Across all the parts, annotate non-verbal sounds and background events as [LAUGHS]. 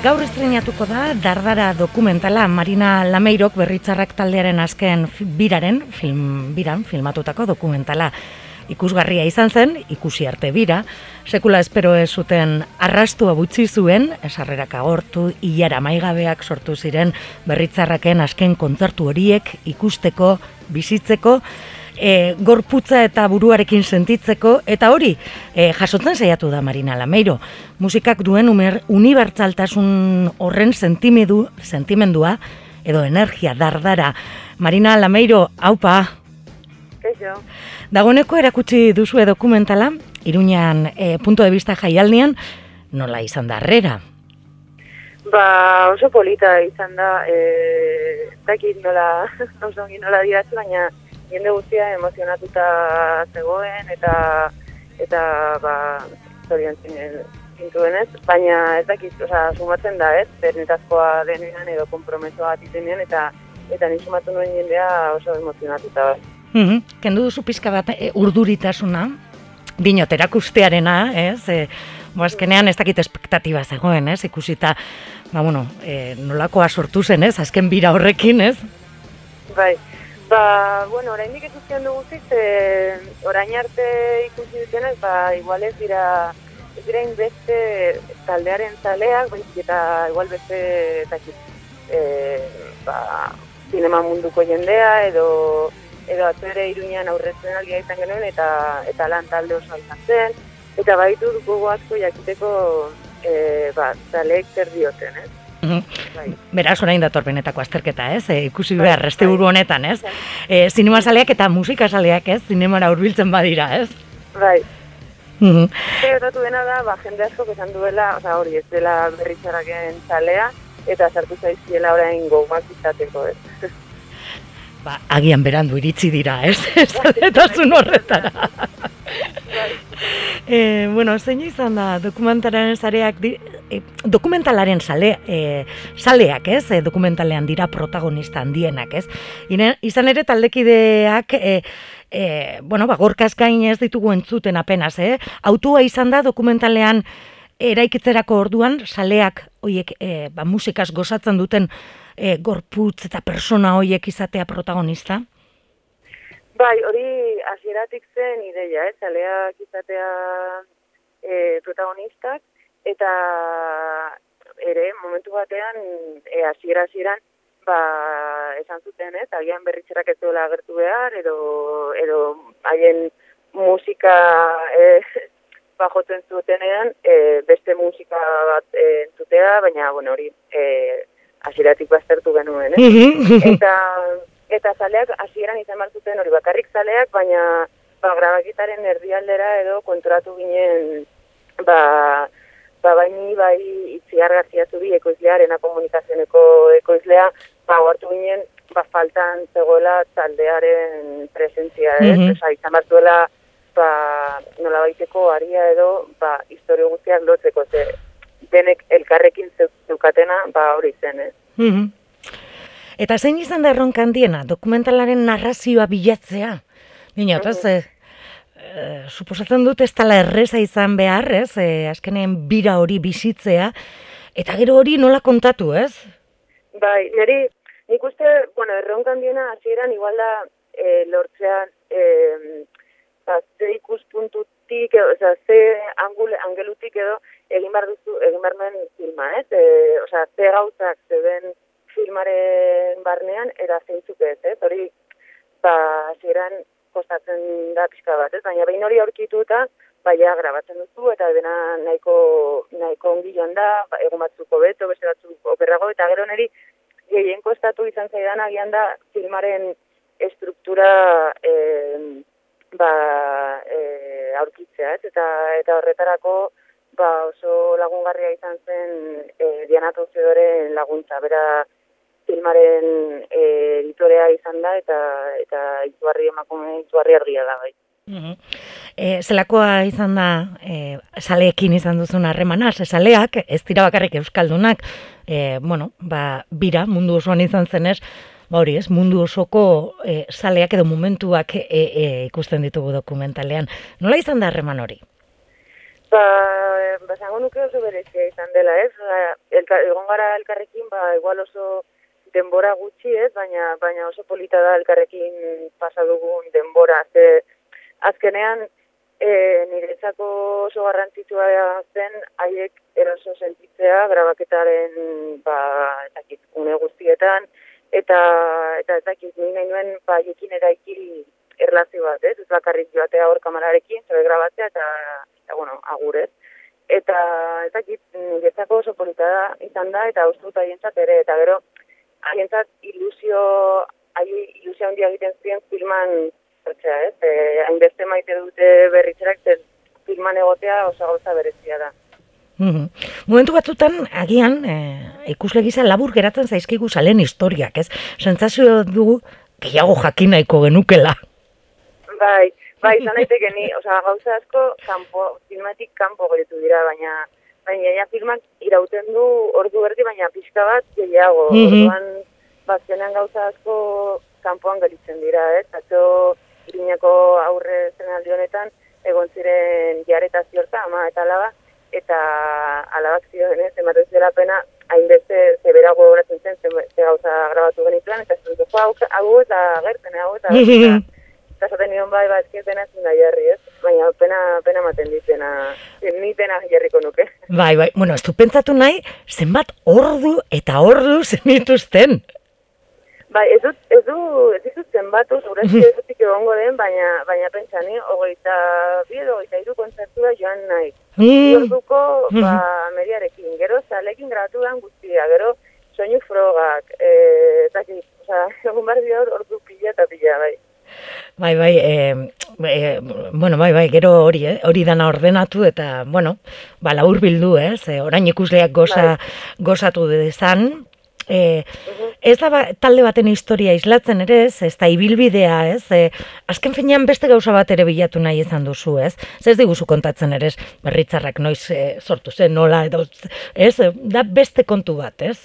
Gaur estrenatuko da Dardara dokumentala Marina Lameirok berritzarrak taldearen azken biraren, film, biran filmatutako dokumentala. Ikusgarria izan zen, ikusi arte bira, sekula espero ez zuten arrastua butzi zuen, esarrerak agortu, hilara maigabeak sortu ziren berritzarraken azken kontzertu horiek ikusteko, bizitzeko, e, gorputza eta buruarekin sentitzeko, eta hori, e, jasotzen saiatu da Marina Lameiro. Musikak duen umer, unibertsaltasun horren sentimedu, sentimendua, edo energia, dardara. Marina Lameiro, haupa, Kaixo. dagoeneko erakutsi duzue dokumentala, Iruñan e, punto de vista jaialdian, nola izan da harrera. Ba, oso polita izan da, e, dakit nola, [LAUGHS] oso ongi nola diratzu, baina jende guztia emozionatuta zegoen, eta, eta, ba, zorion zintuenez, baina ez dakit, oza, sumatzen da, ez, bernetazkoa denean edo kompromesoa bat izenean, eta, eta ni sumatu nuen jendea oso emozionatuta, bai. Mhm, Kendu duzu pizka bat e, urduritasuna, dinot erakustearena, ez? E, bo azkenean ez dakit espektatiba zegoen, ez? Ikusita, ba, bueno, e, nolakoa sortu zen, ez? Azken bira horrekin, ez? Bai, ba, bueno, oraindik ez uzkian dugu ziz, e, orain arte ikusi dutenak, ba, igual ez dira, ez dira inbeste taldearen zaleak, baizik eta igual beste, dakit, e, ba, zinema munduko jendea, edo, edo atzo ere iruñan aurretzen aldia izan genuen, eta, eta lan talde oso izan zen, eta baitu gogo asko jakiteko, e, ba, zaleek zer dioten, ez? Mhm. Bai. Beraz, orain dator benetako azterketa, ez? E, ikusi Bai, behar, este bai. buru honetan, ez? E, zinemasaleak eta musikasaleak, ez? Zinemara hurbiltzen badira, ez? Bai, Mhm. Gertatu dena da, ba, jende asko esan duela, oza, hori ez dela berritzaraken zalea, eta sartu zaizkiela orain gogoak izateko, ez. [LAUGHS] Ba, agian berandu iritsi dira, ez? [LAUGHS] Zaletasun horretara. [LAUGHS] e, bueno, zein izan da dokumentalaren zareak, di, e, dokumentalaren sale, e, saleak, ez? E, dokumentalean dira protagonista handienak, ez? Ine, izan ere taldekideak, e, e, bueno, ba, gorkaz gain ez ditugu entzuten apenas, eh? Autua izan da dokumentalean eraikitzerako orduan, saleak hoiek e, ba, musikaz gozatzen duten e, gorputz eta persona hoiek izatea protagonista? Bai, hori hasieratik zen ideia, ez, zaleak izatea e, protagonistak, eta ere, momentu batean, e, hasiera hasieran ba, esan zuten, ez, agian berritzerak ez duela agertu behar, edo, edo haien musika e, [LAUGHS] ba, jotzen zutenean, e, beste musika bat e, entzutea, baina, bueno, hori e, hasieratik baztertu genuen, ez? eta eta zaleak hasieran izan behar zuten hori bakarrik zaleak, baina ba, grabakitaren erdialdera edo kontratu ginen ba, ba baini bai itziar García Zubi ekoizlearena komunikazioneko ekoizlea, ba hartu ginen ba faltan zegoela taldearen presentzia, ez? Mhm. Osea, izan behar zuela ba nola baiteko aria edo ba historio guztiak lotzeko ze denek elkarrekin zeu- zeukatena ba hori zen, ez? Mhm. Eta zein izan da erronka handiena, dokumentalaren narrazioa bilatzea? Dina, eta ze, e, suposatzen dut ez dela erreza izan behar, ez? E, azkenean bira hori bizitzea, eta gero hori nola kontatu, ez? Bai, niri, nik uste, bueno, erronka handiena hasieran igual da e, lortzean, e, ba, ze ikuspuntutik, edo, osea, ze angul, angelutik edo egin behar duzu, egin behar nuen filma, ez? E, osea, ze gauzak zeuden filmaren barnean, eta zeintzuk ez, ez? Hori, ba, hasieran kostatzen da pixka bat, ez? Baina behin hori aurkituta, baina grabatzen duzu, eta dena nahiko, nahiko ongi joan da, ba, egun batzuk beto, beste batzuk okerrago, eta gero niri gehien kostatu izan zaidan agian da filmaren estruktura e, ba, e, aurkitzea, ez? Eta, eta horretarako ba, oso lagungarria izan zen e, Diana Tauzedoren laguntza, bera filmaren e, editorea izan da, eta, eta ituarri emakume, ituarri argia da, bai. E, zelakoa izan da, e, saleekin izan duzun harremana, ze saleak, ez dira bakarrik euskaldunak, e, bueno, ba, bira mundu osoan izan zenez, ba hori ez, mundu osoko e, saleak edo momentuak e, e, ikusten ditugu dokumentalean. Nola izan da harreman hori? Ba, ba, zango nuke oso berezia izan dela, ez? Ba, elka, egon gara elkarrekin, ba, igual oso denbora gutxi, ez? Baina, baina oso polita da elkarrekin pasa dugun denbora. Ze, azkenean, e, niretzako oso garrantzitsua zen, haiek eroso sentitzea, grabaketaren, ba, etakit, une guztietan, eta, eta etakit, ni nahi nuen, ba, jekin eraiki erlazio bat, ez? Ez bakarrik joatea hor kamararekin, zabe grabatzea, eta, eta bueno, agurez. Eta, eta kit, niretzako oso polita izan da, eta uste dut ere, eta gero, haientzat ilusio, hai ilusio handia egiten ziren filman, zertzea, ez? E, hainbeste maite dute berritzerak, zer filman egotea oso gauza berezia da. Mhm. Momentu batzutan, agian, e, ikusle gisa labur geratzen zaizkigu salen historiak, ez? Sentzazio dugu, gehiago jakin nahiko genukela. Bai, bai, izan daiteke ni, osea, gauza asko kanpo, filmatik kanpo geritu dira, baina baina ja filmak irauten du ordu berdi, baina pixka bat gehiago. Mhm. Orduan, bazkenean gauza asko kanpoan gelitzen dira, ez? Atzo, irinako aurre zenaldi honetan, egon ziren jareta ziorta, ama eta alaba, eta alabak zioen, ez? Ematen zela pena, hainbeste zeberago horatzen zen, ze, ze gauza grabatu genituen, eta zentu, hau, hau eta gertzen, hau eta Mhm. [LAUGHS] eta esaten nion bai, ba, ezkin pena ezin da jarri, ez? Baina pena, pena maten ditena, ni pena jarriko nuke. Bai, bai, bueno, ez du pentsatu nahi, zenbat ordu eta ordu [LAUGHS] zenituzten. Bai, ez dut, ez du, ez ditut zenbatu, segurezki [LAUGHS] ez dutik egongo den, baina, baina pentsa ni, hogeita bi edo hogeita iru kontzertua joan nahi. Mm. orduko, ba, mediarekin, gero zalekin grabatu den guztia, gero soinu frogak, eh, eta oza, [LAUGHS] egun behar dira ordu pila eta pila, bai. Bai, bai, e, e, bueno, bai, bai, gero hori, eh? hori dana ordenatu eta, bueno, ba, labur bildu, ez? E, orain ikusleak goza, gozatu dezan. E, ez da ba, talde baten historia islatzen ere, ez, ez da ibilbidea, ez? E, azken finean beste gauza bat ere bilatu nahi izan duzu, ez? Ez diguzu kontatzen ere, berritzarrak noiz e, sortu zen, nola, edo, ez? Da beste kontu bat, ez?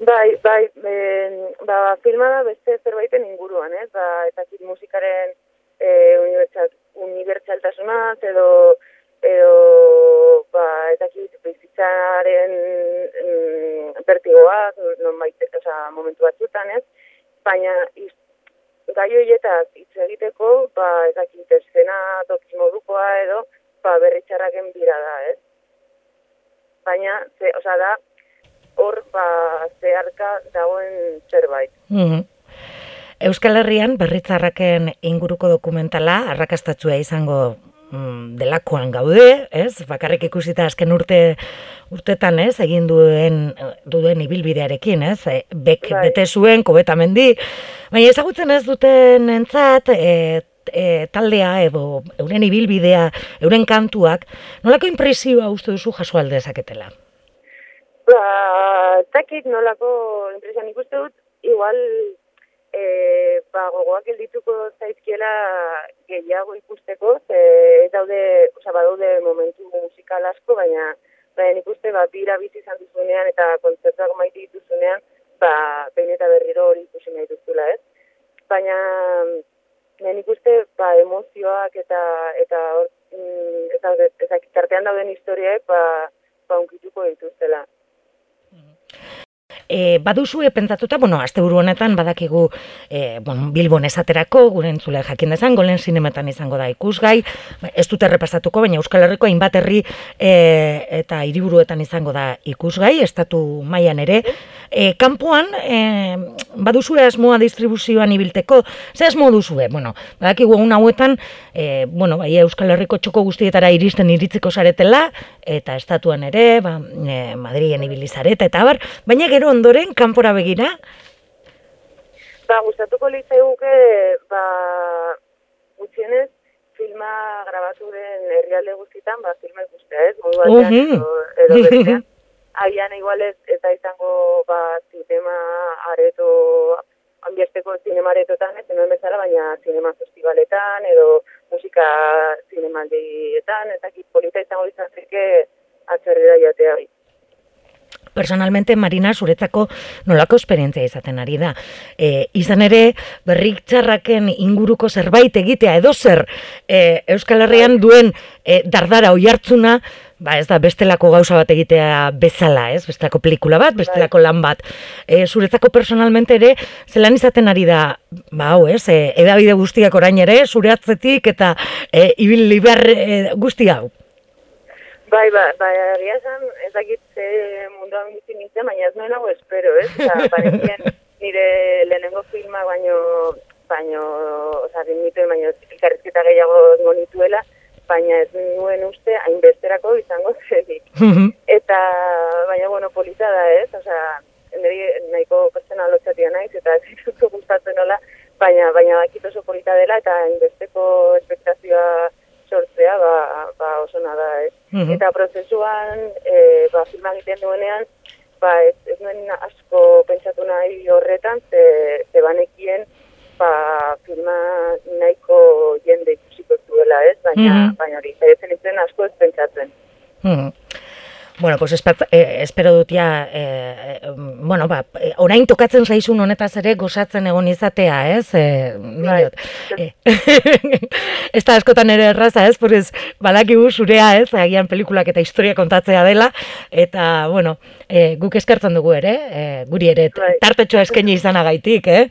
Bai, bai, ben, ba, filma da beste zerbaiten inguruan, ez? Ba, eta kit musikaren e, unibertsal, unibertsaltasuna, edo, edo, ba, eta kit bizitzaren mm, bertigoak, non baite, oza, momentu batzutan, ez? Baina, iz, gai horietaz hitz egiteko, ba, eta kit eszena toki modukoa edo, ba, berritxarraken bira da, ez? Baina, ze, oza, da, hor ba, zeharka dagoen zerbait. Mhm. Euskal Herrian berritzarraken inguruko dokumentala arrakastatzua izango mm, delakoan gaude, ez? Bakarrik ikusita azken urte urtetan, ez? Egin duen duen ibilbidearekin, ez? E, Bek Bai. bete zuen kobetamendi. Baina ezagutzen ez duten entzat, e, e, taldea edo euren ibilbidea, euren kantuak, nolako impresioa uste duzu jaso aldezaketela? Ba, ez dakit nolako impresioan ikuste dut, igual e, ba, gogoak geldituko zaizkiela gehiago ikusteko, ze ez daude, osea, badaude momentu musikal asko, baina baina nik uste ba, bira bizi izan duzunean eta kontzertuak maite dituzunean, ba, behin eta berriro hori ikusi nahi duzula, ez? Baina, baina nik uste ba, emozioak eta eta mm, ez daude, ez dakit, tartean dauden historiaek, ba, ba, unkituko dituztela. E, baduzue pentsatuta, bueno, asteburu honetan badakigu e, bueno, Bilbon esaterako, gure entzule jakin dezan, golen zinemetan izango da ikusgai, ez dute repasatuko, baina Euskal Herriko hainbat herri e, eta hiriburuetan izango da ikusgai, estatu mailan ere. E, kanpoan, e, baduzue asmoa distribuzioan ibilteko, ze asmo duzue? Bueno, badakigu egun hauetan, e, bueno, bai, Euskal Herriko txoko guztietara iristen iritziko zaretela, eta estatuan ere, ba, e, Madrien ibili zareta, eta bar, baina gero ondoren, kanpora begira, Ba, gustatuko litzaiguke, ba, gutxienez, filma grabatu den herrialde guztietan, ba, filma ikustea, ez? Modu batean Mhm. edo, edo bestean. [LAUGHS] Agian igual ez, ez da izango, ba, zinema areto, handiesteko zinema aretotan, ez, hemen bezala, baina zinema festivaletan, edo musika zinemaldietan, ez dakit polita izango litzateke atzerrera jatea. Bai. personalmente Marina zuretzako nolako esperientzia izaten ari da. E, izan ere, berrik txarraken inguruko zerbait egitea edo zer e, Euskal Herrian duen e, dardara oihartzuna, ba ez da bestelako gauza bat egitea bezala, ez? Bestelako pelikula bat, bestelako lan bat. E, zuretzako personalmente ere, zelan izaten ari da, ba hau, ez? E, edabide guztiak orain ere, zure atzetik eta e, ibil liber e, guzti hau. Bai, ba, bai, egia esan, ez dakit ze munduan bizi nintzen, baina ez nuen hau espero, ez? Eta, [LAUGHS] parekien, nire lehenengo filma baino, baino, oza, rinituen, baino, elkarrizketa gehiago egongo nituela, baina ez nuen uste hainbesterako izango zedik. [LAUGHS] eta, baina, bueno, polita da, ez? Oza, niri nahiko pertsona lotxatia naiz, eta ez dituko gustatzen nola, baina, baina bakit oso polita dela, eta hainbesteko espektazioa sortzea ba, ba oso nada, ez. Mhm. Eta prozesuan, e, ba, filma egiten duenean, ba, ez, ez nuen asko pentsatu nahi horretan, ze, ze banekien, ba, filma nahiko jende ikusiko zuela, ez, baina, Mhm. baina hori, zaitzen itzen asko ez pentsatzen. Hmm. Bueno, pues espat, eh, espero dut ja, eh, eh, bueno, ba, eh, orain tokatzen zaizun honetaz ere gozatzen egon izatea, ez? Eh, Bai. diot. Eh, [LAUGHS] ez da askotan ere erraza, ez? Porez, badakigu zurea, ez? Agian pelikulak eta historia kontatzea dela, eta, bueno, eh, guk eskartzen dugu ere, eh, guri ere Bai. tartetxoa eskaini izanagaitik, eh?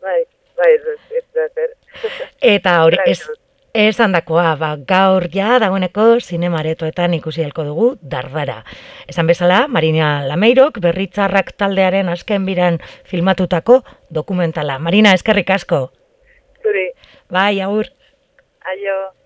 Bai, bai, ez, ez, ez. Eta hori, Bai, ez, esan dakoa, ba, gaur ja, dagoeneko zinemaretoetan ikusi helko dugu dardara. Esan bezala, Marina Lameirok berritzarrak taldearen azken biran filmatutako dokumentala. Marina, eskerrik asko. Zuri, Bai, agur. aio.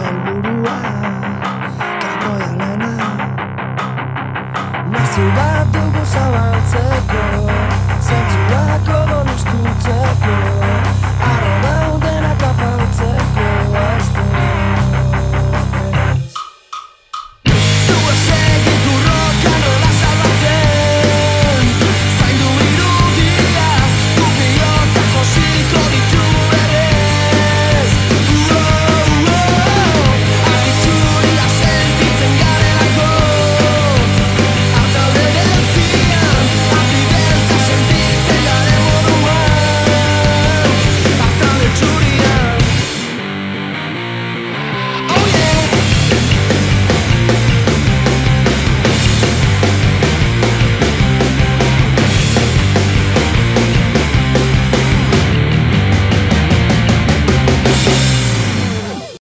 Da